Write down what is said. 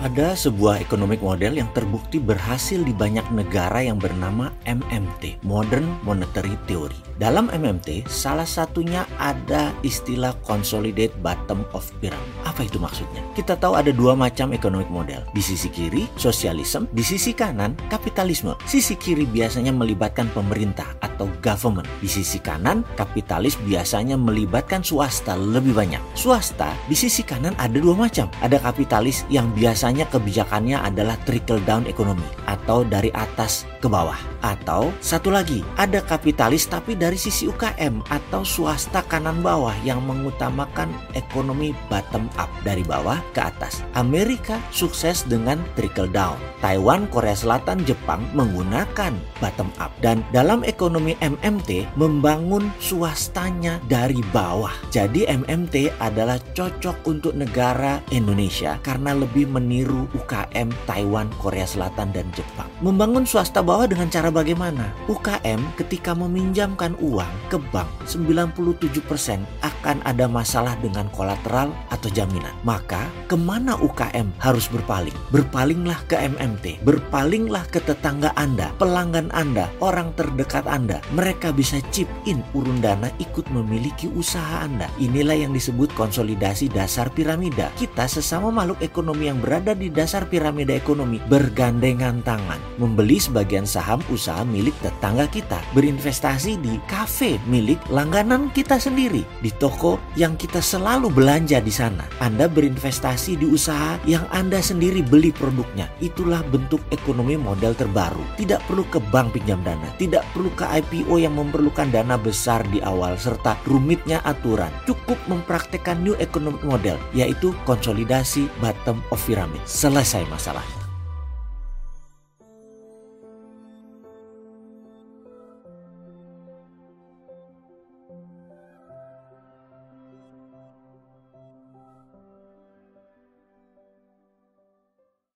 Ada sebuah economic model yang terbukti berhasil di banyak negara yang bernama MMT, Modern Monetary Theory. Dalam MMT, salah satunya ada istilah Consolidate Bottom of Pyramid. Apa itu maksudnya? Kita tahu ada dua macam economic model. Di sisi kiri, sosialisme. Di sisi kanan, kapitalisme. Sisi kiri biasanya melibatkan pemerintah atau government. Di sisi kanan, kapitalis biasanya melibatkan swasta lebih banyak. Swasta di sisi kanan ada dua macam. Ada kapitalis yang biasanya kebijakannya adalah trickle down ekonomi atau dari atas ke bawah. Atau satu lagi, ada kapitalis tapi dari sisi UKM atau swasta kanan bawah yang mengutamakan ekonomi bottom up dari bawah ke atas. Amerika sukses dengan trickle down. Taiwan, Korea Selatan, Jepang menggunakan bottom up dan dalam ekonomi MMT membangun swastanya dari bawah. Jadi MMT adalah cocok untuk negara Indonesia karena lebih meniru UKM Taiwan, Korea Selatan dan Jepang. Membangun swasta bawah dengan cara bagaimana? UKM ketika meminjamkan uang ke bank 97% akan ada masalah dengan kolateral atau jaminan. Maka ke mana UKM harus berpaling? Berpalinglah ke MMT, berpalinglah ke tetangga Anda, pelanggan Anda, orang terdekat Anda. Mereka bisa chip in urun dana ikut memiliki usaha Anda. Inilah yang disebut konsolidasi dasar piramida. Kita sesama makhluk ekonomi yang berada di dasar piramida ekonomi bergandengan tangan membeli sebagian saham usaha milik tetangga kita, berinvestasi di kafe milik langganan kita sendiri, di toko yang kita selalu belanja di sana. Anda berinvestasi di usaha yang Anda sendiri beli produknya. Itulah bentuk ekonomi model terbaru. Tidak perlu ke bank pinjam dana, tidak perlu ke IPO yang memerlukan dana besar di awal serta rumitnya aturan. Cukup mempraktekkan new economic model yaitu konsolidasi bottom of pyramid. Selesai masalahnya.